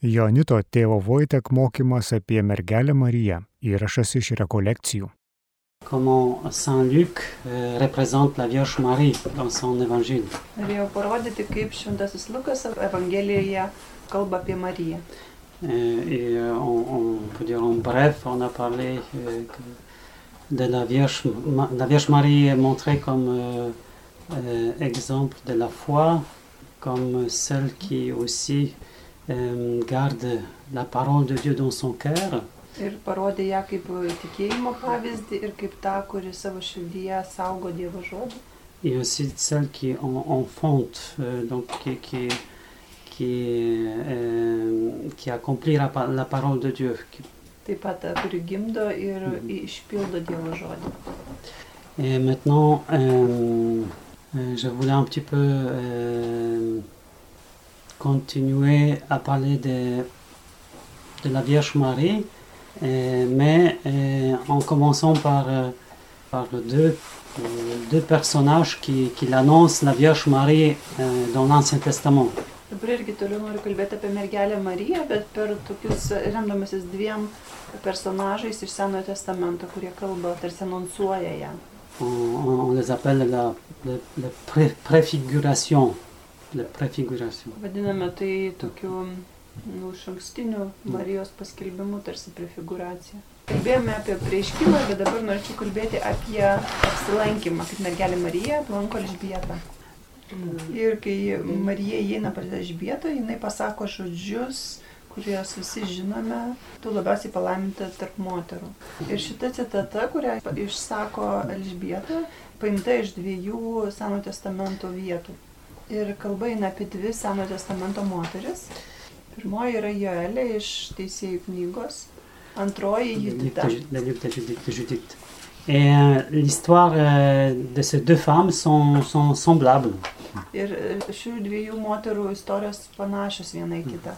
Jonito tėvo Vojtek mokymas apie mergelę Mariją. Įrašas iš rekolekcijų. comment Saint Luc euh, représente la Vierge Marie dans son évangile. Norėjau parodyti, kaip Šventasis Lukas Evangelijoje kalba apie Mariją. Euh, et euh, on, on peut dire en bref, on a parlé euh, que de la Vierge, la Vierge Marie est montrée comme euh, euh, exemple de la foi, comme celle qui aussi euh, garde la parole de Dieu dans son cœur. Ir parodė ją kaip tikėjimo pavyzdį ir kaip tą, kuri savo širdyje saugo Dievo žodį. et aussi celle qui en, enfante, euh, donc qui, qui, qui, euh, qui accomplit la, pa- la parole de Dieu. Taip pat kuri gimdo ir Mhm. išpildo Dievo žodį. Et maintenant, euh, euh, je voulais un petit peu euh, continuer à parler de, de la Vierge Marie, euh, mais euh, en commençant par, euh, par deux, deux personnages qui, qui l'annoncent, la Vierge Marie, dans l'Ancien Testament. Dabar irgi toliau noriu kalbėti apie mergelę Mariją, bet per tokius remdamasis dviem personažais iš Senojo testamento, kurie kalba, tarsi anonsuoja ją. On, on- on les appelle la, la, la pré- préfiguration. La préfiguration. Vadiname tai tokiu nu, šankstiniu Marijos paskelbimu, tarsi prefiguracija. Kalbėjome apie prieiškimą, bet dabar norėčiau kalbėti apie apsilankymą, kaip mergelė Marija aplanko Elžbietą. Ir kai Marija įeina pas Elžbietą, jinai pasako žodžius, kuriuos visi žinome, tu labiausiai palaiminta tarp moterų. Ir šita citata, kurią išsako Elžbieta, paimta iš dviejų Seno testamento vietų. Ir kalba eina apie dvi Seno testamento moteris. Pirmoji yra Joelė iš Teisėjų knygos, antroji Le livre Judita. de, Ju- le livre de Judith. de Judith. Et euh, l'histoire euh, de ces deux femmes sont, sont semblables. Ir e, šių dviejų moterų istorijos panašios viena į kitą.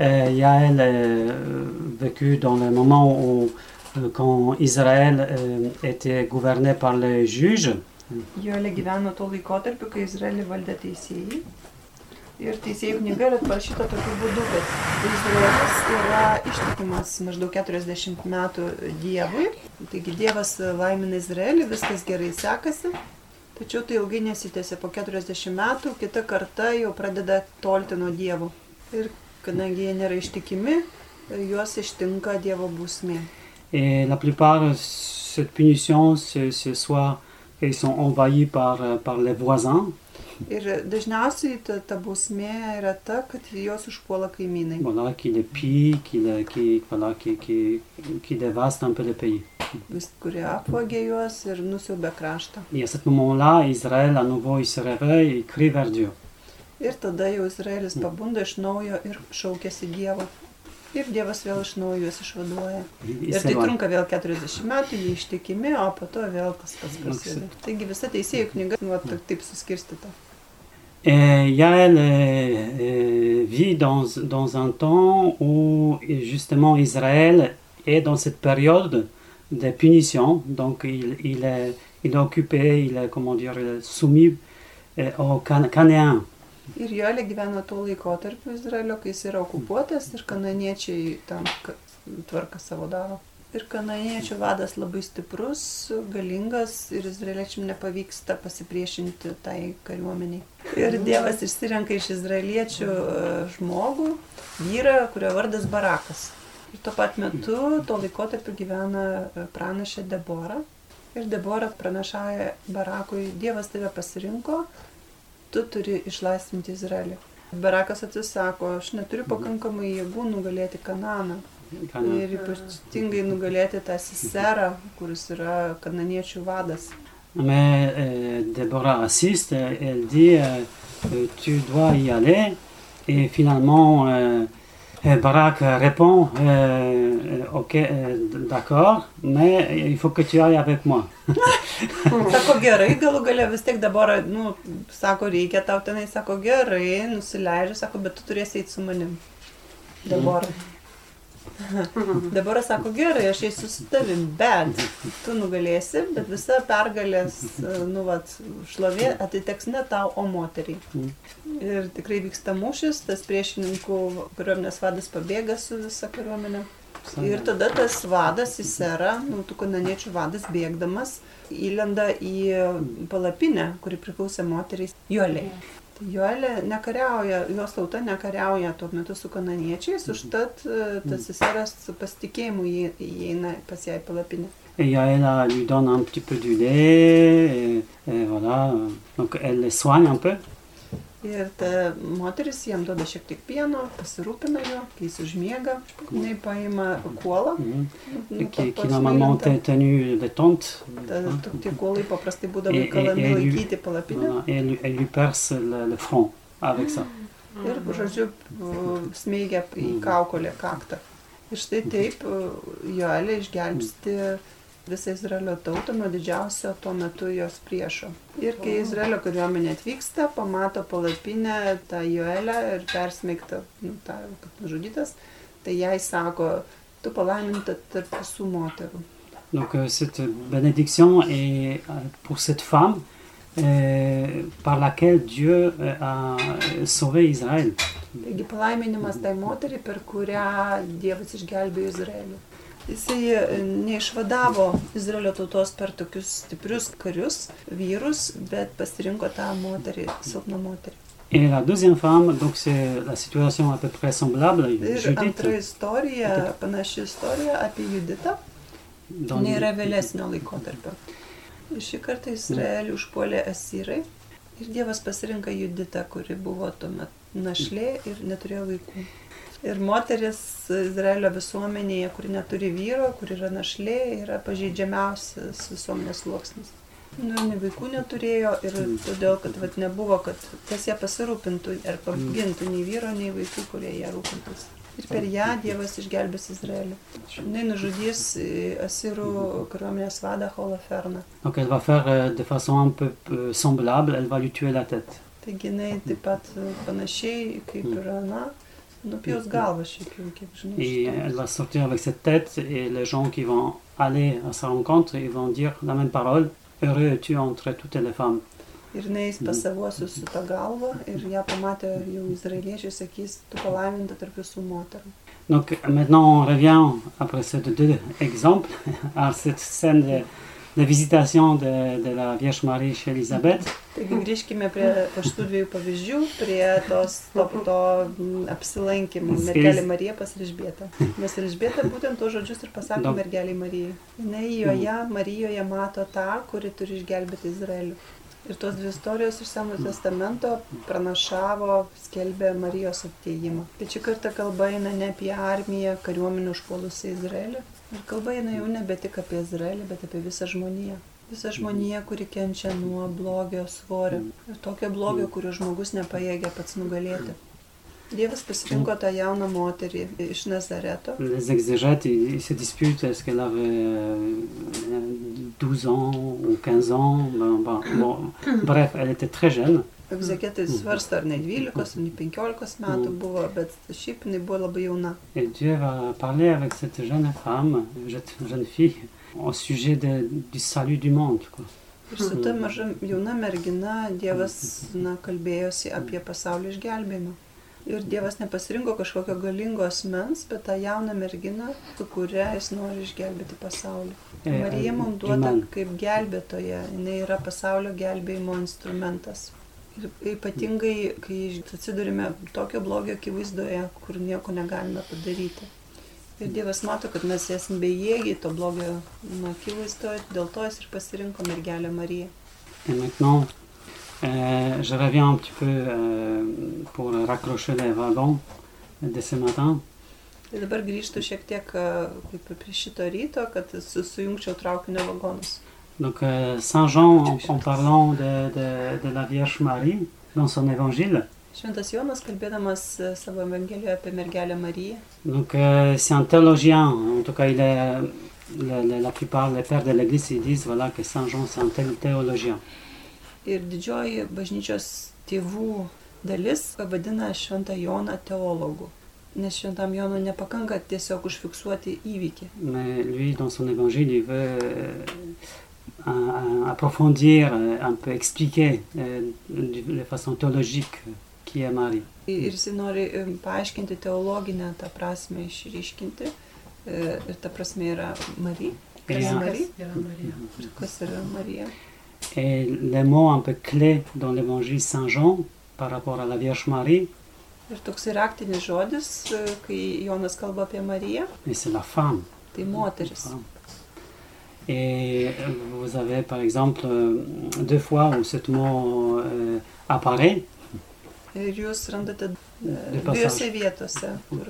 Euh, Yael euh, vécu dans le moment où, euh, quand Israël euh, était gouverné par les juges, Joelė gyveno tuo laikotarpiu, kai Izraelį valdė teisėjai. Ir teisėjų knyga yra parašyta tokiu būdu, kad Izraelis yra ištikimas maždaug 40 metų Dievui. Taigi Dievas laimina Izraelį, viskas gerai sekasi. Tačiau tai ilgai nesitėsi. Po 40 metų kita karta jau pradeda tolti nuo Dievo. Ir kadangi jie nėra ištikimi, juos ištinka Dievo būsmė. et la plupart cette punition, c'est c'est soit qu'ils sont envahis par, euh, par les voisins, Ir dažniausiai ta, ta bausmė yra ta, kad juos užpuola kaimynai. voilà, qui les pillent, qui, les- qui, voilà, qui, qui, qui dévastent un peu le pays. vis, kurie apvogė juos ir nusiaubė kraštą. Et à ce moment-là, Israël, à nouveau, il se réveille, il crie vers Dieu. Ir tada jau Izraelis pabunda iš naujo ir šaukėsi Dievo. Ir Dievas vėl iš naujo juos išvaduoja. Ir tai trunka vėl 40 metų, jie ištikimi, o po to vėl pats prasideda. Taigi visa teisėjų knyga nu, taip suskirstyta. Et Yael euh, euh, vit dans, dans un temps où justement Israël est dans cette période de punition. Donc il, il, est, il est occupé, il est, comment dire, soumis euh, aux Can-. Ir Jolė gyveno tuo laikotarpiu Izraelio, kai jis yra okupuotas ir kananiečiai tam tvarką savo daro. Ir kananiečių vadas labai stiprus, galingas ir izraeliečiam nepavyksta pasipriešinti tai kariuomeniai. Ir Dievas išsirenka iš izraeliečių e, žmogų, vyrą, kurio vardas Barakas. Ir tuo pat metu tuo laikotarpiu gyvena e, pranašė Debora. Ir Debora pranašauja Barakui, Dievas tave pasirinko, tu turi išlaisvinti Izraelį. Barakas atsisako, aš neturiu pakankamai jėgų nugalėti Kananą. Ir ypatingai nugalėti tą Siserą, kuris yra kananiečių vadas. Mais euh, Déborah assiste, elle dit euh, Tu dois y aller. Et finalement, euh, euh, Barak répond euh, euh, Ok, euh, d'accord, mais il faut que tu ailles avec moi. Sako gerai, galų gale vis tiek dabar, nu, sako, reikia tau tenai, sako gerai, nusileidžia, sako, bet tu turėsi eiti su manim. Dabar. Dabar sako, gerai, aš eisiu su tavim, bet tu nugalėsi, bet visa pergalės, nu, vat, šlovė atiteks ne tau, o moteriai. Ir tikrai vyksta mūšis, tas priešininkų kariuomenės vadas pabėga su visa kariuomenė. Ir tada tas vadas, Isera, nu, tų kananiečių vadas bėgdamas, įlenda į palapinę, kuri priklausė moteriai Juoliai. Joelė nekariauja, jos tauta nekariauja tuo metu su kananiečiais, užtat e, tas Iseras su pasitikėjimu įe- įeina pas ją į palapinę. Et Yael lui donne un petit peu du lait, et, et voilà. Donc elle les soigne un peu. Ir ta moteris jam duoda šiek tiek pieno, pasirūpina jo, kai jis užmiega, jinai paima kuolą. Mhm. nu, qui, qui normalement tenue de tente. Ta- tu- Tie kuolai paprastai būdavo įkalami laikyti palapinę. Elle, elle lui perce le, le front avec ça. Ir, žodžiu, uh, smeigia į Mhm. kaukolę kaktą. Ir štai taip Joelė išgelbsti visą Izraelio tautą nuo didžiausio tuo metu jos priešo. Ir kai Izraelio kariuomenė atvyksta, pamato palapinę tą Joelę ir persmeigtą, nu, tą, kad nužudytas, tai jai sako, tu palaiminta tarp visų moterų. Donc euh, cette bénédiction est euh, pour cette femme euh, par laquelle Dieu euh, a sauvé Israël. Taigi palaiminimas tai moteriai, per kurią Dievas išgelbėjo Izraelį. Jisai e, neišvadavo Izraelio tautos per tokius stiprius karius, vyrus, bet pasirinko tą moterį, silpną moterį. Et la deuxième femme, donc c'est la situation à peu près semblable, Ir Judith, antra istorija, panaši istorija apie Juditą, dans nėra vėlesnio laikotarpio. Šį kartą Izraelį užpuolė asyrai ir Dievas pasirinka Juditą, kuri buvo tuomet našlė ir neturėjo vaikų. Ir moteris Izraelio visuomenėje, kuri neturi vyro, kuri yra našlė, yra pažeidžiamiausias visuomenės sluoksnis. Nu, ne vaikų neturėjo ir todėl, kad vat, nebuvo, kad kas ją pasirūpintų ar apgintų nei vyro, nei vaikų, kurie ją rūpintųsi. Ir per ją Dievas išgelbės Izraelį. Jis nužudys e, Asirų kariuomenės vadą Holoferną. Donc elle va faire euh, de façon un peu euh, semblable, elle va lui tuer la tête. Taigi jinai taip pat e, panašiai kaip ir Ana, nupjaus žinau. Et elle va sortir avec cette tête et les gens qui vont aller à sa rencontre, ils vont dire la même parole, heureux es-tu entre toutes les femmes. Ir jinai eis pas savuosius su ta galva ir ją pamatę jau izraeliečiai sakys, tu palaiminta tarp visų moterų. Donc maintenant on revient, après ces deux exemples, à cette scène de, de visitation de, de la Vierge Marie chez Elisabeth. Taigi grįžkime prie šitų dviejų pavyzdžių, prie tos, to, to mm, apsilankimo mergelė Marija pas Elžbietą. Nes Elžbieta būtent tos žodžius ir pasako Daug- mergelė Marijai. Jis joje, Marijoje mato tą, kuri turi išgelbėti Izraelių. Ir tos dvi istorijos iš Senojo testamento pranašavo, skelbė Marijos atėjimą. Bet šį kartą kalba eina ne apie armiją, kariuomenę užpuolusią Izraelį. Ir kalba eina jau nebe tik apie Izraelį, bet apie visą žmoniją. Visa žmonija, kuri kenčia nuo blogio svorio. Ir tokio blogio, kurio žmogus nepajėgia pats nugalėti. Dievas pasirinko tą jauną moterį iš Nazareto. Les exégètes, ils, se disputent, est-ce qu'elle avait euh, 12 ans ou 15 ans ben, ben, bon, Bref, elle était très jeune. Egzegetai svarsto, ar ne 12, ar ne 15 metų Mm. buvo, bet šiaip jinai buvo labai jauna. Et Dieu va parler avec cette jeune femme, jeune fille, au sujet de- du salut du monde. Quoi. Ir su ta maža jauna mergina Dievas na, kalbėjosi apie pasaulio išgelbėjimą. Ir Dievas nepasirinko kažkokio galingo asmens, bet tą jauną merginą, su kuria jis nori išgelbėti pasaulį. Et, Marija euh, mums du duota mal. kaip gelbėtoja, jinai yra pasaulio gelbėjimo instrumentas. Ir ypatingai, kai atsidurime tokio blogio akivaizdoje, kur nieko negalime padaryti. Ir Dievas mato, kad mes esame bejėgiai to blogio akivaizdoje, dėl to jis ir pasirinko mergelę Mariją. Et maintenant, euh, je reviens un petit peu euh, pour raccrocher les wagons de ce matin. Tai dabar grįžtu šiek tiek a, kaip ir prie šito ryto, kad su, sujungčiau traukinio vagonus. Donc, euh, Saint Jean, en, en parlant de, de- de la Vierge Marie dans son évangile, Šventas Jonas, kalbėdamas a, savo evangelijoje apie mergelę Mariją, donc euh, c'est un théologien, en tout cas, il est, la, la- la plupart des pères de l'Église ils disent voilà, que Saint Jean c'est un tel théologien. ir didžioji bažnyčios tėvų dalis vadina Šventą Joną teologu. Nes šventam Jonui nepakanka tiesiog užfiksuoti įvykį. Mais lui, dans son évangile, il veut euh, approfondir, euh, un peu expliquer euh, de façon théologique qui est Marie. Ir jisai nori em, paaiškinti teologinę tą prasme, išryškinti. Ir ta prasme yra Marija. Kas Ja. Marija? Yra Marija? Kas yra Marija? Et les mots un peu clés dans l'évangile Saint Jean par rapport à la Vierge Marie, Ir toks raktinis žodis, kai Jonas kalba apie Mariją, mais c'est la femme. tai moteris. Femme. Et euh, vous avez par exemple euh, deux fois où ce mot euh, apparaît. Ir jūs passage. vietose, kur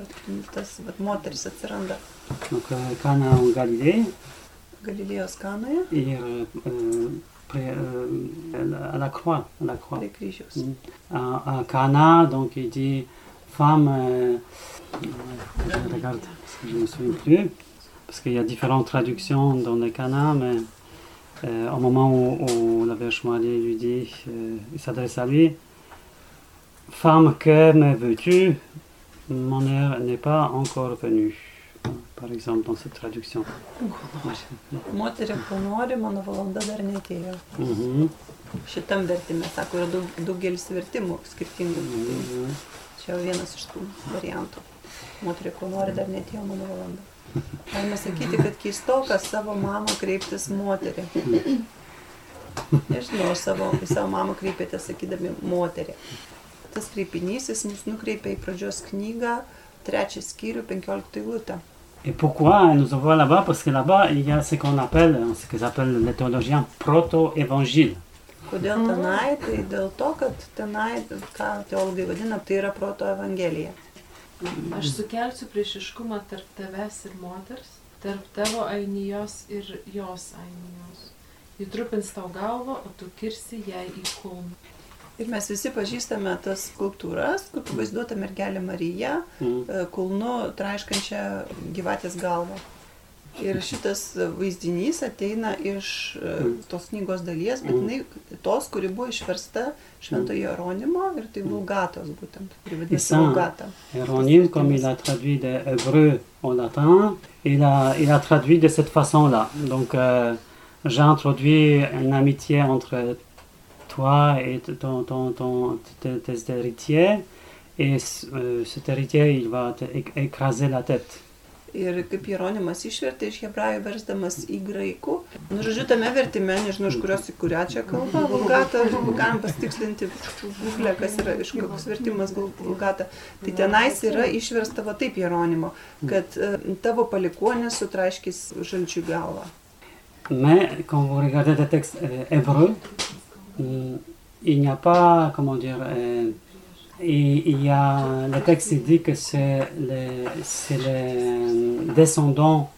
tas vat, moteris atsiranda. Donc euh, Cana en Galilée, Galilėjos kanoje et euh, près, euh, à la croix. À la croix. À, à Cana, donc il dit femme. regarde, parce que je ne me souviens plus. Parce qu'il y a différentes traductions dans le Cana, mais euh, au moment où, où la Vierge Marie lui dit, euh, il s'adresse à lui Femme, que me veux-tu? Mon heure n'est pas encore venue. Par exemple, dans cette traduction. Moterė, ko nori, mano valanda dar netėjo. Šitam vertime, sako, yra daug, daugelis vertimų skirtingų. Čia jau vienas iš tų variantų. Moterė, ko nori, dar netėjo mano valanda. Galima sakyti, kad keistoka savo mamą kreiptis moterį. Nežinau, savo, į savo mamą kreipėte sakydami moterį. Tas kreipinys jis mus nukreipia į pradžios knygą, trečią skyrių, penkioliktą eilutę. Et pourquoi nous envoie là-bas Parce que là-bas, il y a ce qu'on appelle, ce que appellent les théologiens, proto-évangile. Kodėl tenai? Tai dėl to, kad tenai, ką teologai vadina, tai yra proto evangelija. Aš sukelsiu priešiškumą tarp tavęs ir moters, tarp tavo ainijos ir jos ainijos. Ji trupins tau galvą, o tu kirsi jai į kulną. Ir mes visi pažįstame tas skulptūras, kur pavaizduota mergelė Marija, Mm. e, kulnu traiškančią gyvatės galvą. Ir šitas vaizdinys ateina iš e, tos knygos dalies, bet jinai tos, kuri buvo išversta Šventojo Jeronimo ir tai vulgatos būtent, kuri vadinasi vulgata. Héronyme, comme il a traduit de hébreu au latin, il a, il a traduit de cette façon-là. Donc, euh, j'ai introduit une amitié entre toi et ton, ton, ton- tes, héritiers, et euh, cet héritier, il va écraser la tête. Ir kaip Jeronimas išvertė iš hebrajų versdamas į graikų. Nu, žodžiu, tame vertime, nežinau, iš kurios į kurią čia kalba, vulgata, galim pasitikslinti google, kas yra, iš koks vertimas vulgata. Tai tenais yra išversta va taip Jeronimo, kad e, tavo palikuonis sutraiškis žalčių galvą. Mais quand vous regardez des textes euh, hébreux, hum, il n'y a pas, comment dire, euh, il, il y a, le texte dit que c'est les, c'est les descendants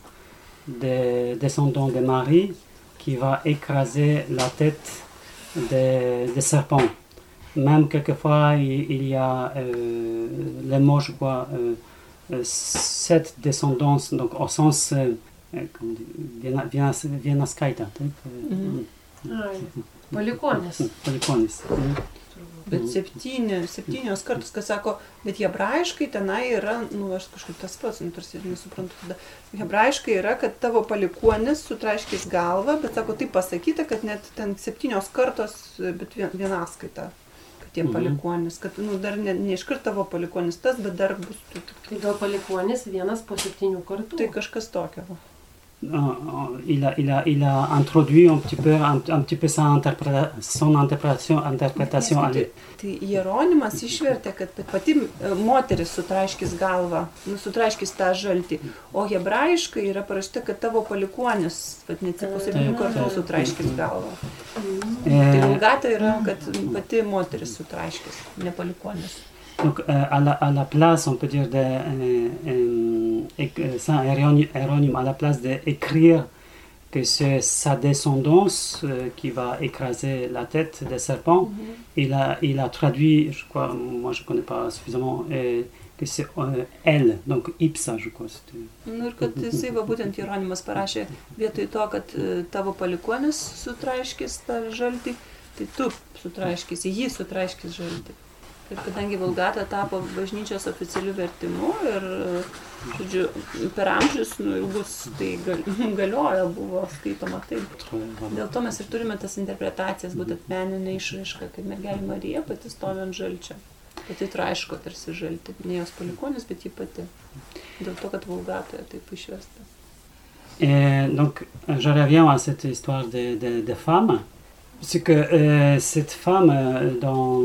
des descendants de Marie qui va écraser la tête des, des serpents. Même quelquefois, il, il y a euh, les mots, je crois, euh, euh, cette descendance, donc au sens euh, euh, comment dire, viena, vienas, vienas Palikonis. Palikonis. Bet septyni, septynios kartus, kas sako, bet hebrajiškai tenai yra, nu aš kažkaip tas pats, nu tarsi nesuprantu tada. Hebrajiškai yra, kad tavo palikuonis sutraiškis galvą, bet sako, taip pasakyta, kad net ten septynios kartos, bet vien- vienaskaita. Kad tie Mhm. palikuonis, kad nu, dar ne, ne iškart tavo palikuonis tas, bet dar bus tu, Tai gal palikonis vienas po septynių kartų. tai kažkas tokio. Euh, Il a, il, a, il a introduit un petit peu, un, un petit peu sa interpréta- son interprétation, interprétation à lui. Tai Jeronimas išvertė, kad pati e, moteris sutraiškis galvą, nu, sutraiškis tą žaltį, o hebrajiškai yra parašyta, kad tavo palikuonis, net po septynių kartų taip. sutraiškis galvą. Tai Et, vulgata yra, kad pati moteris sutraiškis, ne palikuonis. donc, euh, à, la, à la place, on peut dire, de euh, euh, Saint Hérony- Héronyme, à la place d'écrire que c'est sa descendance euh, qui va écraser la tête des serpents, il, a, il a traduit, je crois, moi je ne connais pas suffisamment, euh, que c'est euh, elle, donc ipsa, je crois. Nu ir kad jisai, va būtent Jeronimas parašė, vietoj to, kad e, tavo palikuonis sutraiškis tą žaltį, tai tu sutraiškis, jį sutraiškis žaltį. Ir kadangi Vulgata tapo bažnyčios oficialiu vertimu ir, žodžiu, per amžius, nu, ilgus tai gal, galioja, buvo skaitoma taip. Dėl to mes ir turime tas interpretacijas, būtent meninė išraiška, kad mergelė Marija pati stovi ant žalčio. Pati traiško tarsi žalti, ne jos palikonis, bet ji pati. Dėl to, kad Vulgatoje taip išvesta. Et donc, je reviens à cette histoire de, de, de femme. C'est que euh, cette femme, euh, dans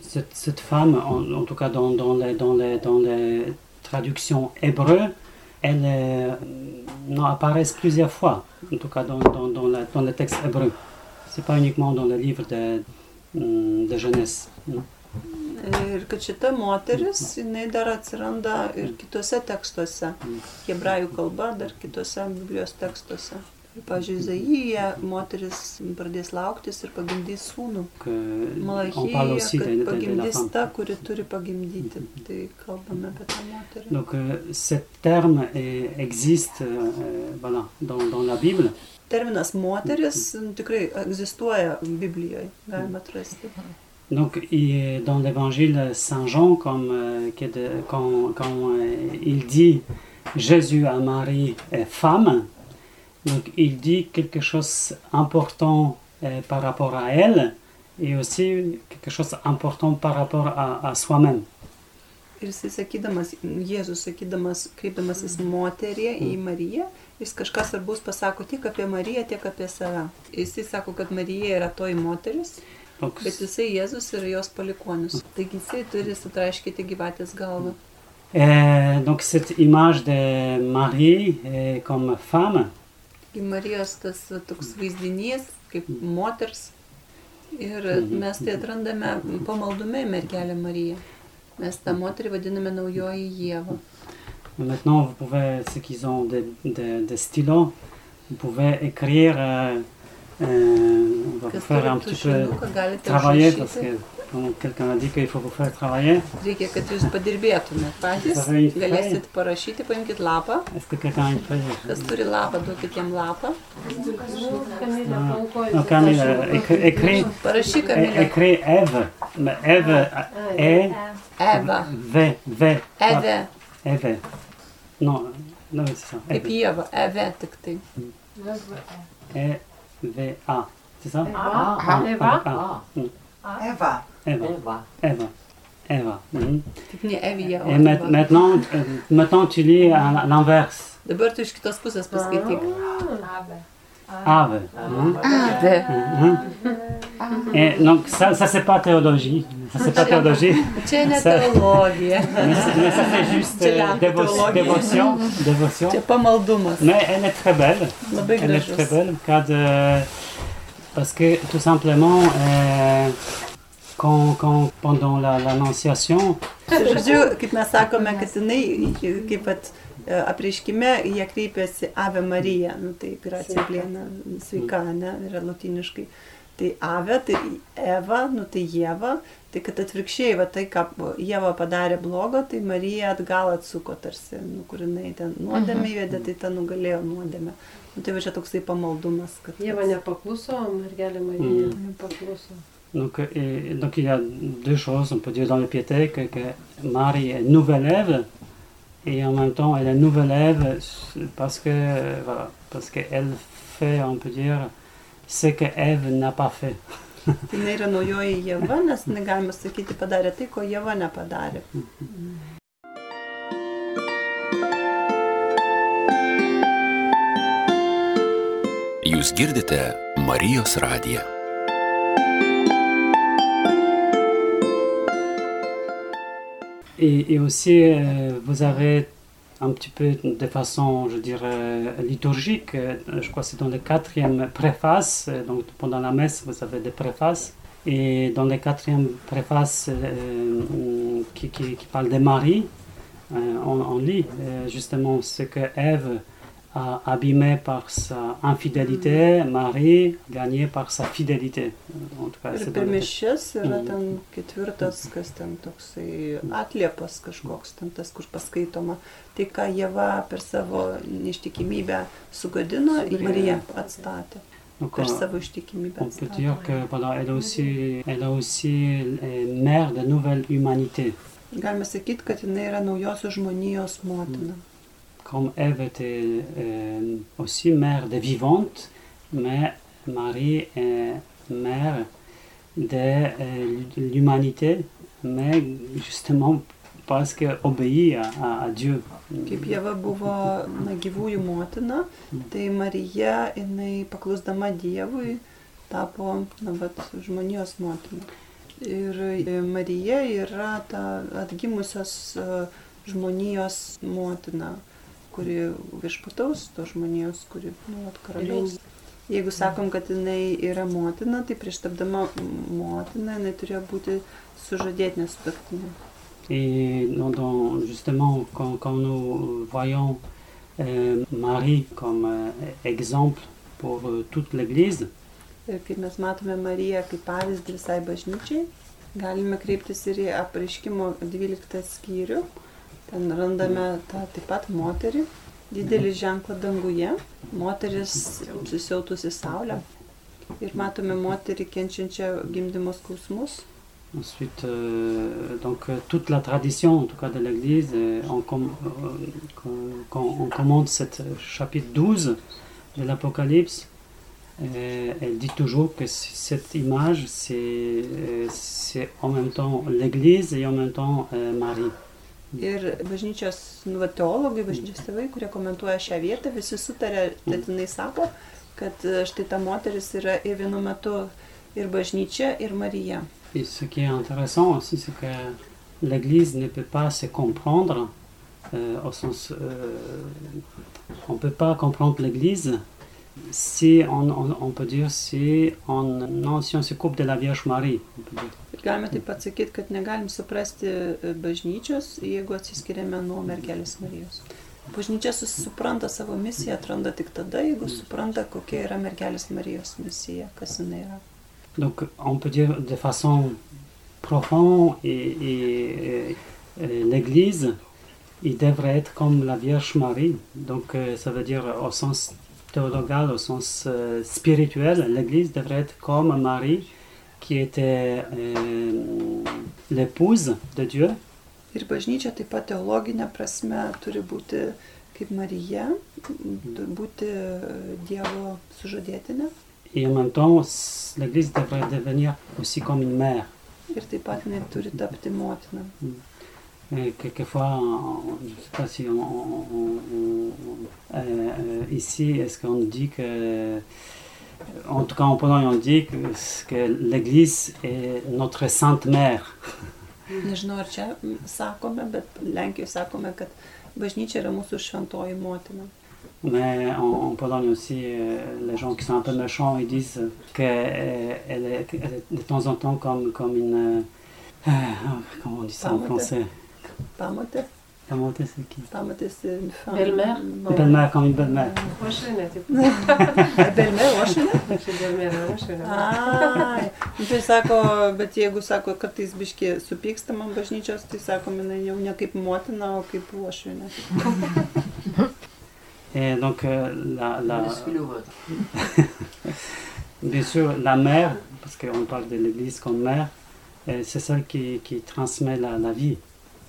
cette, cette femme, en, en tout cas dans, dans, les, dans, les, dans les traductions hébreues, elle euh, apparaissent plusieurs fois, en tout cas dans, dans, dans, la- dans le texte hébreu. C'est pas uniquement dans le livre de, hum, de kad šita moteris, jinai dar atsiranda ir kitose tekstuose. Hebrajų kalba, dar kitose Biblijos tekstuose. On parle aussi de, de- de la femme. Donc, euh, ce terme existe euh, voilà, dans, dans la Bible. Terminas moteris m, tikrai egzistuoja Biblijoje, galima atrasti. Donc, dans l'évangile Saint Jean, comme euh, quand, quand, euh, il dit Jésus à Marie est femme, donc il dit quelque chose d'important euh, par rapport à elle et aussi quelque chose d'important par rapport à, à soi-même. Ir jisai sakydamas, Jėzus sakydamas, kreipdamasis moterį į Mariją, jis kažką svarbus pasako tiek apie Mariją, tiek apie save. Jisai sako, kad Marija yra toji moteris, Donc, bet jisai Jėzus yra jos palikonis. Taigi jisai turi sutraiškyti gyvatės galvą. euh, donc cette image de Marie euh, comme femme, Taigi Marijos tas toks vaizdinys, kaip moters. Ir Mhm. mes tai atrandame pamaldume mergelę Mariją. Mes tą moterį vadiname naujoji Jėva. Maintenant, vous pouvez, ceux qui ont des des- des stylos, vous pouvez écrire, euh, euh, on va vous faire un petit peu travailler parce que bon, quelqu'un a dit qu'il faut vous faire travailler. Reikia, kad jūs padirbėtumėt patys. Galėsit parašyti, paimkite lapą. Est-ce que quelqu'un a une feuille Kas turi lapą, duokit jam lapą. Kamilė, Ah. Non, Camille, euh, écris, Parašyk, Kamilė. écris Eve. Mais Eve, E, Eva. V, V. Eve. Eve. Non, non, c'est ça. Kaip Eve. Tik tai. E, V, A. C'est ça? Eva. Ah, Eva. ah. Eva. Eva. Eva. Eva. Mhm. Evija. o Et ma- Eva. maintenant, euh, maintenant, tu lis à l'inverse. Dabar tu iš kitos pusės paskaityk. Ave. hein. Ave. Mhm. Et donc, ça, ça c'est pas théologie. Ça, c'est pas théologie. Ne Ça- teologija. Mais, c'est- mais ça, c'est juste C'est euh, la dévo- théologie. dévotion. dévotion. Čia pamaldumas. Mais elle est très belle. Elle est très belle. Euh, parce que, tout simplement, euh, quand, quand, pendant la- l'annonciation, Žodžiu, kaip mes sakome, kad jinai, kaip pat e, apreiškime, jie kreipiasi Ave Marija, nu, tai gracija plėna, sveika, ne, yra latiniškai. Tai Ave, tai Eva, nu tai Jėva, tai kad atvirkščiai, va tai, ką Jėva padarė blogo, tai Marija atgal atsuko tarsi, nu, kur jinai ten nuodėmė įvedė, tai ten nugalėjo nuodėmę. Nu, tai va čia toksai pamaldumas, kad... Jėva nepakluso, mergelė Marija nepakluso. Donc, et- donc il y a deux choses, on peut dire dans le piété, que, que Marie est nouvelle Ève, et en même temps elle est nouvelle Ève parce que, euh, voilà, parce qu'elle fait, on peut dire, ce que Ève n'a pas fait. Jinai yra naujoji Jėva, nes negalima sakyti padarė tai, ko Jėva nepadarė. Jūs girdite Marijos radiją. Et, aussi, euh, vous avez un petit peu de façon, je dirais, liturgique, euh, je crois que c'est dans le quatrième préface, euh, donc pendant la messe, vous avez des préfaces. Et dans le quatrième préface qui, qui, parle de Marie, on, on lit justement ce que Ève abîmé par sa infidélité, Marie gagné par sa fidélité. En tout cas, Ir c'est per mišes yra Mhm. ten ketvirtas, kas ten toksai atliepas kažkoks, ten tas, kur paskaitoma. Tai, ką Jėva per savo neištikimybę sugadino, Sugriovė. Marija atstatė. Donc, per savo ištikimybę. on peut dire que voilà, elle, aussi, elle est aussi euh, mère de nouvelle humanité. Galima sakyti, kad jinai yra naujosios žmonijos motina. Comme Ève était euh, aussi mère de vivante, mais Marie est mère de euh, l'humanité, mais justement parce qu'elle obéit à- à Dieu. Kaip Jėva buvo na, gyvųjų motina, tai Marija, jinai paklusdama Dievui, tapo na, vat, žmonijos motina. Ir e, Marija yra ta atgimusios e, žmonijos motina, kuri viešpataus to žmonijos, kuri nu, vat, karaliaus. Jeigu sakom, kad jinai yra motina, tai prieš tapdama motina jinai turėjo būti sužadėtinė sutaktinė. Et dans- dans- justement, quand, quand nous voyons euh, Marie comme euh, exemple pour euh, toute l'Église, Ir kai mes matome Mariją kaip pavyzdį visai bažnyčiai, galime kreiptis ir į apreiškimo 12 skyrių. Ten randame tą taip pat moterį, didelį ženklą danguje, moteris susiautusi saulę. Ir matome moterį kenčiančią gimdymo skausmus. ensuite, euh, donc euh, toute la tradition, en tout cas de l'Église, euh, on, com- euh, quand, on commente ce chapitre 12 de l'Apocalypse, euh, elle dit toujours que cette image, c'est euh, en même temps l'Église et en même temps euh, Marie. Ir bažnyčios nu, va, teologai, bažnyčios tėvai, kurie komentuoja šią vietą, visi sutarė, kad jinai sako, kad e, štai ta moteris yra ir vienu metu ir bažnyčia, ir Marija. Et ce qui est intéressant aussi, c'est que l'Église ne peut pas se comprendre euh, au sens... euh, on ne peut pas comprendre l'Église si on, on- on peut dire si on, non, si on se coupe de la Vierge Marie. galime taip pat sakyti, kad negalim suprasti e, bažnyčios, jeigu atsiskiriame nuo mergelės Marijos. Bažnyčia supranta savo misiją, atranda tik tada, jeigu supranta, kokia yra mergelės Marijos misija, kas jinai yra. Donc on peut dire de façon profonde et, et- et l'Église, il devrait être comme la Vierge Marie. Donc euh, ça veut dire au sens théologal, au sens euh, spirituel, l'Église devrait être comme Marie qui était euh, l'épouse de Dieu. Ir bažnyčia taip pat teologinė prasme turi būti kaip Marija, turi būti e, Dievo sužadėtinė. Et en même temps, l'Église devrait devenir aussi comme une mère. Ir taip pat jinai turi tapti motina. Et quelquefois, on- je ne sais pas si on, euh, euh, ici, est-ce qu'on dit que, en tout cas en Pologne, on dit que, que l'Église est notre sainte mère. Nežinau, ar čia mm, sakome, bet Lenkijoje sakome, kad bažnyčia yra mūsų šventoji motina. Mais en, en Pologne aussi, euh, les gens qui sont un peu méchants, ils disent qu'elle est, de temps en temps comme, comme une... euh, comment on dit ça en Français Pamatė, Pamotė, c'est qui? Pamatė, une femme. Belle-mère? Belle-mère, comme une belle-mère. Tai sako, bet jeigu sako, kartais biški bažnyčios, tai sako, jinai jau ne kaip motina, o kaip uošvinė. Et donc, euh, la, la, bien sûr, la mère, parce qu'on parle de l'Église comme mère, euh, c'est celle qui, qui transmet la, la vie.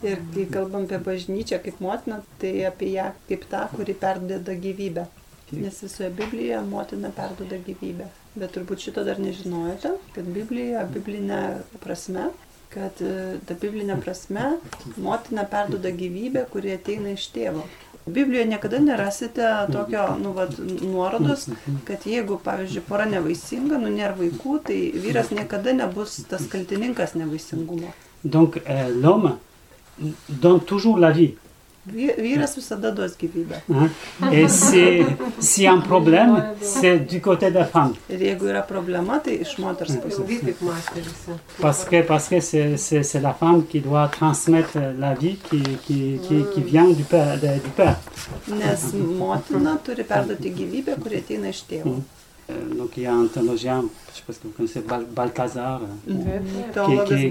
Ir kai kalbam apie bažnyčią kaip motiną, tai apie ją kaip tą, kuri perdeda gyvybę. Nes visoje Biblijoje motina perduoda gyvybę. Bet turbūt šito dar nežinojote, kad Biblijoje, biblinė prasme, kad e, ta biblinė prasme motina perduoda gyvybę, kuri ateina iš tėvo. Biblijoje niekada nerasite tokio nu, vat, nuorodos, kad jeigu, pavyzdžiui, pora nevaisinga, nu nėra vaikų, tai vyras niekada nebus tas kaltininkas nevaisingumo. Donc, euh, l'homme donne toujours la vie. Vy- Vyras visada duos gyvybę. hein. Et c'est- s'il y a un problème, c'est du côté de la femme. Ir jeigu yra problema, tai iš moters pusės. Ilgai taip mąstė visi. Parce que parce que c'est- c'est c'est la femme qui doit transmettre la vie qui, qui, qui, qui vient du père. de- du père. Euh, donc, il y a un théologien, je ne sais pas si vous connaissez Bal- Balthazar. Mhm. Teologas qui-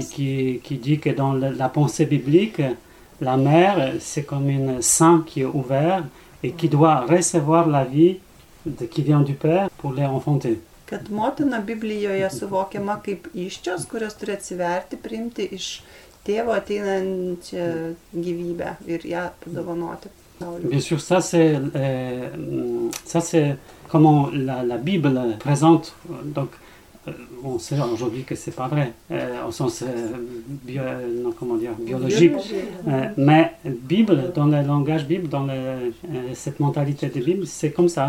qui, qui, qui dit que dans le- la pensée biblique, la mère, c'est comme une sang qui est ouvert et qui doit recevoir la vie de- qui vient du Père pour les enfanter. Kad motina Biblijoje suvokiama kaip iščios, kurios turi atsiverti, priimti iš tėvo ateinančią gyvybę ir ją padovanoti. Bien sûr, ça c'est euh, ça c'est comment la, la Bible présente. Donc, euh, on sait aujourd'hui que c'est pas vrai, euh, au sens euh, bio, non, comment dire, biologique. Euh, mais Bible, dans le langage Bible, dans le- cette mentalité de Bible, c'est comme ça.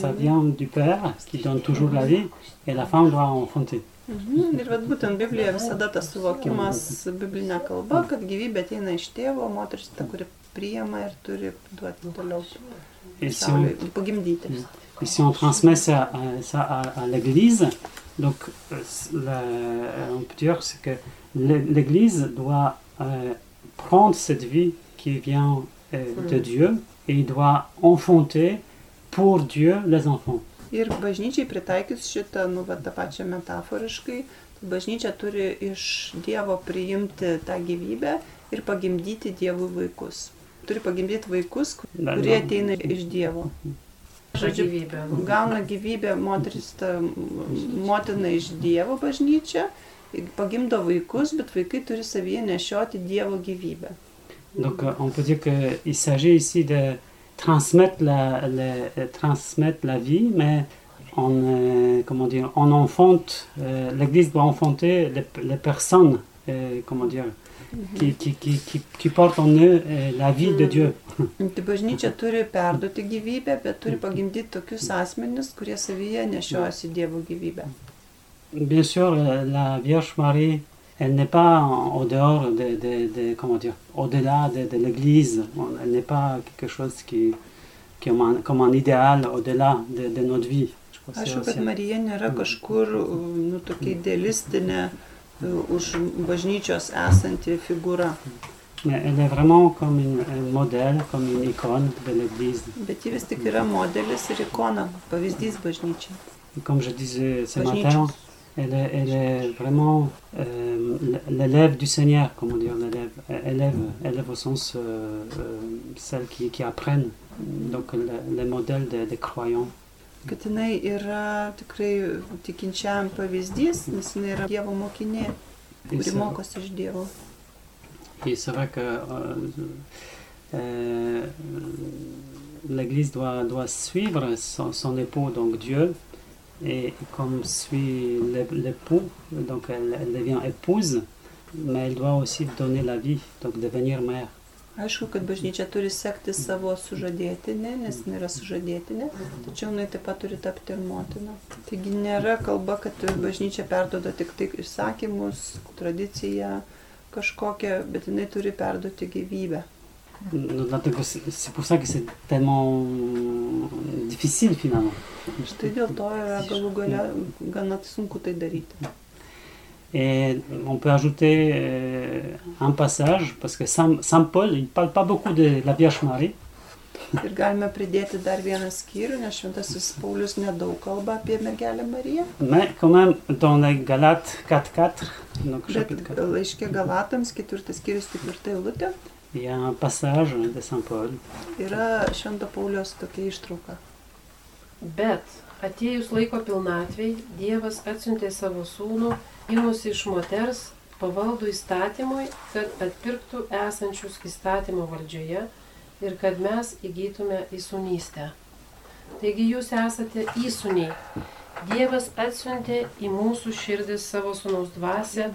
Ça vient du Père qui donne toujours la vie et la femme doit enfanter. Mhm. Ir vad būtent Biblijoje visada tas suvokimas biblinė kalba, kad gyvybė ateina iš tėvo, moteris ta, kuri priima ir turi duoti toliau Et si on, pasauliui, pagimdyti. Et si on transmet ça, à- ça à, à l'Église, donc euh, la- on peut dire c'est que l'É- l'Église doit euh, prendre cette vie qui vient euh, de Dieu et doit enfanter pour Dieu les enfants. Ir bažnyčiai pritaikius šitą, nu, va, tą pačią metaforiškai, tai bažnyčia turi iš Dievo priimti tą gyvybę ir pagimdyti Dievui vaikus. Turi pagimdyti vaikus, Dans- kurie ateina iš Dievo. Žodžiu, gyvybę. gauna gyvybę moteris, ta m, motina iš Dievo bažnyčia, pagimdo vaikus, bet vaikai turi savyje nešioti Dievo gyvybę. Donc euh, on peut dire qu'il s'agit ici de transmettre la, la- euh, transmettre la vie, mais on, euh, comment dire, on enfante, euh, l'Église doit enfanter les, les personnes, euh, comment dire, qui, qui, qui, qui portent en eux euh, la vie de Dieu. Tai bažnyčia turi perduoti gyvybę, bet turi pagimdyti tokius asmenis, kurie savyje nešiojasi Dievo gyvybę. Bien sûr, la Vierge Marie, elle n'est pas en- au dehors de, de, de- comment dire, au-delà de, de l'Église. Elle n'est pas quelque chose qui, qui est comme un, comme un idéal au-delà de, de notre vie. Je crois que c'est Aišku, kad Marija nėra kažkur, nu, tokia idealistinė uh, už bažnyčios esanti figūra, Mais elle est vraiment comme une, un modèle, comme une icône de l'Église. bet ji vis tik yra modelis ir ikona, pavyzdys bažnyčiai. Et Comme je disais ce matin, elle est, elle est vraiment euh, l'élève du Seigneur, comment dire, l'élève, élève, élève au sens euh, euh, celle qui, qui apprennent, donc le, le modèle des, des croyants. Kad jinai yra tikrai tikinčiam pavyzdys, nes jinai yra Dievo mokinė, Et kuri c'est- mokosi iš Dievo. Et c'est vrai que euh, euh, l'Église doit, doit suivre son, son époux, donc Dieu, et comme suit l'é- l'époux, donc elle, elle devient épouse, mais elle doit aussi donner la vie, donc devenir mère. Aišku, kad bažnyčia turi sekti savo sužadėtinę, nes jinai yra sužadėtinė, tačiau jinai taip pat turi tapti ir motina. Taigi nėra kalba, kad bažnyčia perdoda tik tai įsakymus, tradiciją kažkokią, bet jinai turi perduoti gyvybę. Donc, C'est c'est pour ça que c'est tellement difficile finalement. Štai dėl to yra galų gale gana sunku tai daryti. Et on peut ajouter euh, un passage, parce que Saint, Saint Paul, il ne parle pas beaucoup de la Vierge Marie, Ir galime pridėti dar vieną skyrių, nes šventasis Paulius nedaug kalba apie mergelę Mariją, mais quand même dans les Galates 4.4, donc chapitre 4, laiškė Galatams, ketvirtas skyrius, ketvirta eilutė, il y a un passage de Saint Paul. yra švento Paulius tokia ištrauka. Bet atėjus laiko pilnatvei, Dievas atsiuntė savo sūnų, gimusi iš moters, pavaldų įstatymui, kad atpirktų esančius įstatymo valdžioje ir kad mes įgytume įsunystę. Taigi jūs esate įsuniai. Dievas atsiuntė į mūsų širdis savo sūnaus dvasę,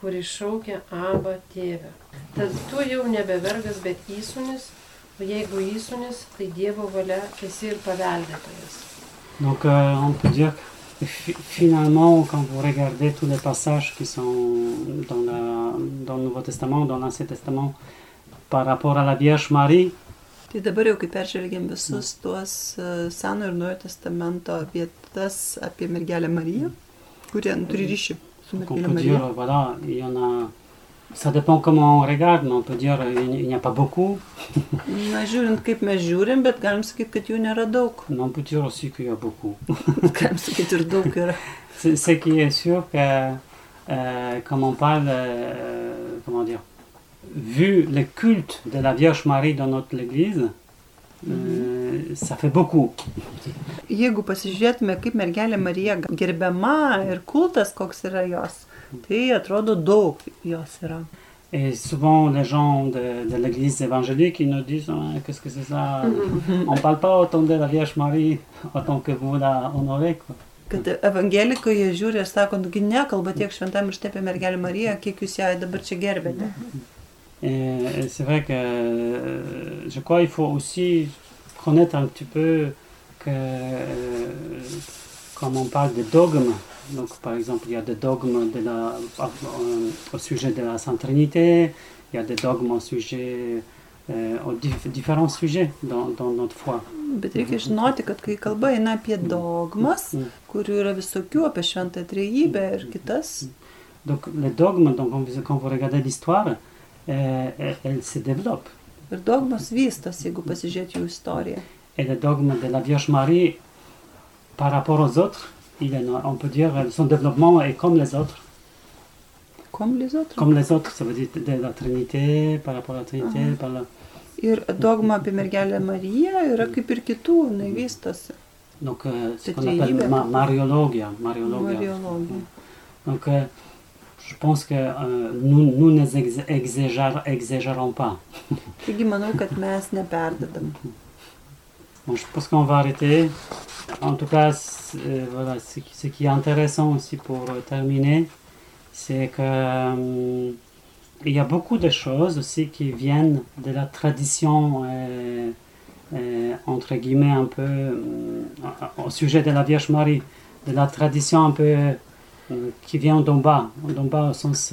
kuri šaukia Aba tėvę. Tad tu jau nebe vergas, bet įsunis, o jeigu įsunis, tai Dievo valia esi ir paveldėtojas. Donc euh, on peut dire que fi- finalement, quand vous regardez tous les passages qui sont dans, la- dans le Nouveau Testament, dans l'Ancien Testament, par rapport à la Vierge Marie, Tai dabar jau, kai peržvelgiam visus tuos e, Seno ir Naujo testamento vietas apie mergelę Mariją, kurie turi ryšį su mergelė Marija. voilà. Ça dépend comment on regarde, mais on peut dire il n'y- a pas beaucoup, Na, žiūrint, kaip mes žiūrim, bet galim sakyti, kad jų nėra daug. mais on peut dire aussi qu'il y a beaucoup. Galim sakyti, ir daug yra. Ce qui est sûr que, euh, comme on parle, euh, comment dire, vu le culte de la Vierge Marie dans notre Église, euh, ça fait beaucoup. Jeigu pasižiūrėtume, kaip mergelė Marija gerbiama ir kultas, koks yra jos, tai atrodo daug jos yra. Et souvent, les gens de, de l'église évangélique, ils nous disent Ah, Qu'est-ce que c'est ça? On ne parle pas autant de la Vierge Marie autant que vous la honorez. Quoi. Kad evangelikai jie žiūri ir sako, nugi nekalba tiek šventame ir apie mergelę Mariją, kiek jūs ją dabar čia gerbėte. Et, et c'est vrai que euh, je crois qu'il faut aussi connaître un petit peu que euh, comme on parle de dogmes, donc par exemple il y a des dogmes de la, euh, au sujet de la Sainte Trinité, il y a des dogmes au sujet euh, aux dif- différents sujets dans, dans notre foi. Bet reikia žinoti, kad kai kalba eina apie dogmas, Mm. kurių yra visokių, apie šventą trejybę ir kitas, Donc les dogmes, donc, quand vous- regardez l'histoire, euh, elles, se développent. ir dogmas vystas, jeigu pasižiūrėti jų istoriją. Et le dogme de la Vierge Marie, par rapport aux autres, il est, on peut dire, son développement est comme les autres. Komlizotra. Comme les autres, ça veut dire de la Trinité, par rapport à la Trinité, Mhm. par la... Ir dogma apie mergelę Mariją yra kaip ir kitų, jinai vystosi. Donc, euh, ce qu'on appelle ma- Mariologia. Mariologia. Mariologija. Donc, euh, je pense que euh, nous, nous ne exagérons pas. Taigi manau, kad mes neperdedam. Je pense qu'on va arrêter. En tout cas, euh, voilà, ce qui, est intéressant aussi pour euh, terminer, c'est que euh, il y a beaucoup de choses aussi qui viennent de la tradition, euh, entre guillemets, un peu au sujet de la Vierge Marie, de la tradition un peu qui vient d'en bas, d'en bas au sens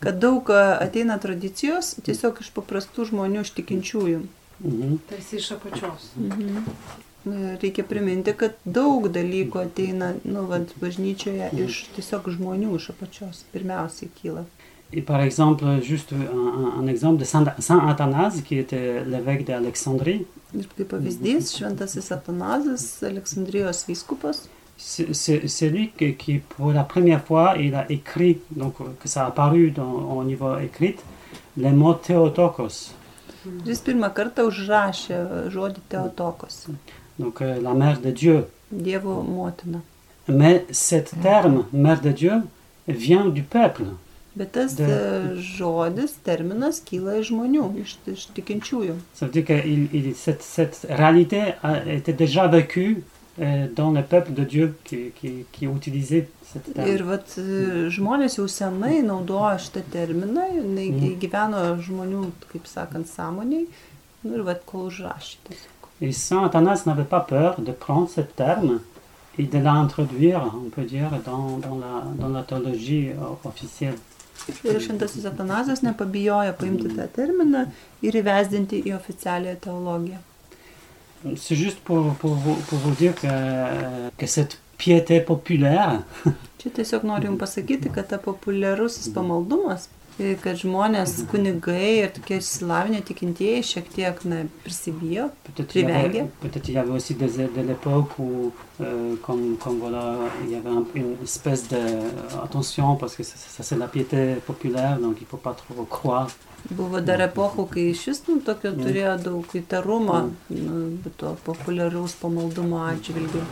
Kad daug ateina tradicijos tiesiog iš paprastų žmonių, iš tikinčiųjų. Mhm. Tarsi iš apačios. Ir Reikia priminti, kad daug dalykų ateina, nu, vad, bažnyčioje iš tiesiog žmonių iš apačios. Pirmiausiai kyla. Et par exemple, juste un, un- exemple de Saint, Saint Athanase, qui était l'évêque d'Alexandrie, vyskupas, c'est lui qui, qui, pour la première fois, il a écrit, donc que ça a apparu dans- au niveau écrit, les mots Theotokos, jis pirmą kartą užrašė žodį Teotokos, donc euh, la mère de Dieu. Dievo motina. Mais cet terme, mère de Dieu, vient du peuple. Bet tas De- e, žodis, terminas kyla iš žmonių, iš, iš tikinčiųjų. Ça veut dire que il- il- cette, cette réalité a été déjà vécue dans le peuple de Dieu qui, qui, qui utilisait cette terme. Ir vat, e, žmonės jau senai naudojo šitą terminą, jinai Mhm. gyveno žmonių, kaip sakant, sąmoniai. Nu, ir vat, kol užrašė tiesiog. Et Saint Athanas n'avait pas peur de prendre ce terme et de l'introduire, on peut dire, dans, dans, la, dans la théologie euh, officielle. Ir šventasis Atanazas nepabijojo paimti tą terminą ir įvesdinti į oficialią teologiją. C'est juste pour, pour, vous, pour vous dire que, que cette piété populaire, Čia tiesiog noriu Jums pasakyti, kad ta populiarusis pamaldumas, kad žmonės, kunigai ir tokie išsilavinę tikintieji šiek tiek na, prisibijo, Privague. peut-être il y avait aussi des, de l'époque où, euh, comme, comme voilà, il y avait un- une espèce de attention parce que ça, ça, c'est la piété populaire, donc il ne faut pas trop croire. Buvo dar epochų, kai iš vis nu, tokio Mm. turėjo daug įtarumo nu, to populiaraus pamaldumo atžvilgių.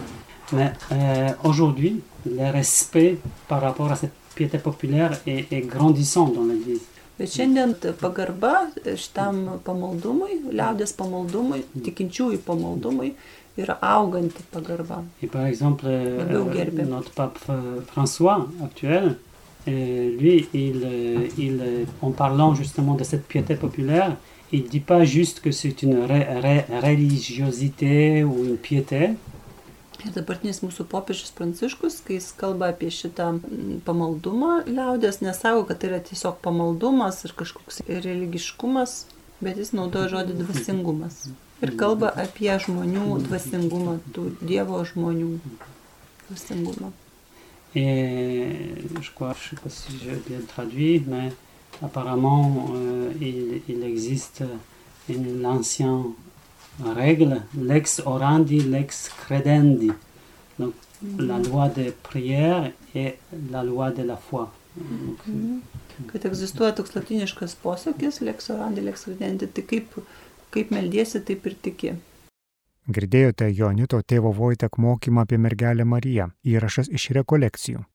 Mais euh, aujourd'hui, le respect par rapport à cette piété populaire est, est grandissant dans l'Église. Bet šiandien pagarba šitam pamaldumui, liaudės pamaldumui, tikinčiųjų pamaldumui yra auganti pagarba. Et par exemple, euh, Labiau gerbia. notre pape euh, François actuel, euh, lui, il, euh, il, euh, en parlant justement de cette piété populaire, il ne dit pas juste que c'est une ré- ré- religiosité ou une piété, Ir dabartinis mūsų popiežius Pranciškus, kai jis kalba apie šitą mm, pamaldumą liaudės, nesako, kad tai yra tiesiog pamaldumas ir kažkoks religiškumas, bet jis naudoja žodį dvasingumas. Ir kalba apie žmonių dvasingumą, tų Dievo žmonių dvasingumą. Et je crois, je ne sais pas si je bien traduit, mais apparemment, euh, il, il existe une l'ancienne règle, lex orandi, lex credendi. Donc, la loi de prière et la loi de la foi. Donc, Mhm. Kad egzistuoja toks latiniškas posakis, lex orandi, lex credendi, tai kaip, kaip meldiesi, taip ir tiki. Girdėjote Jonito tėvo Vojtek mokymą apie mergelę Mariją. Įrašas iš rekolekcijų.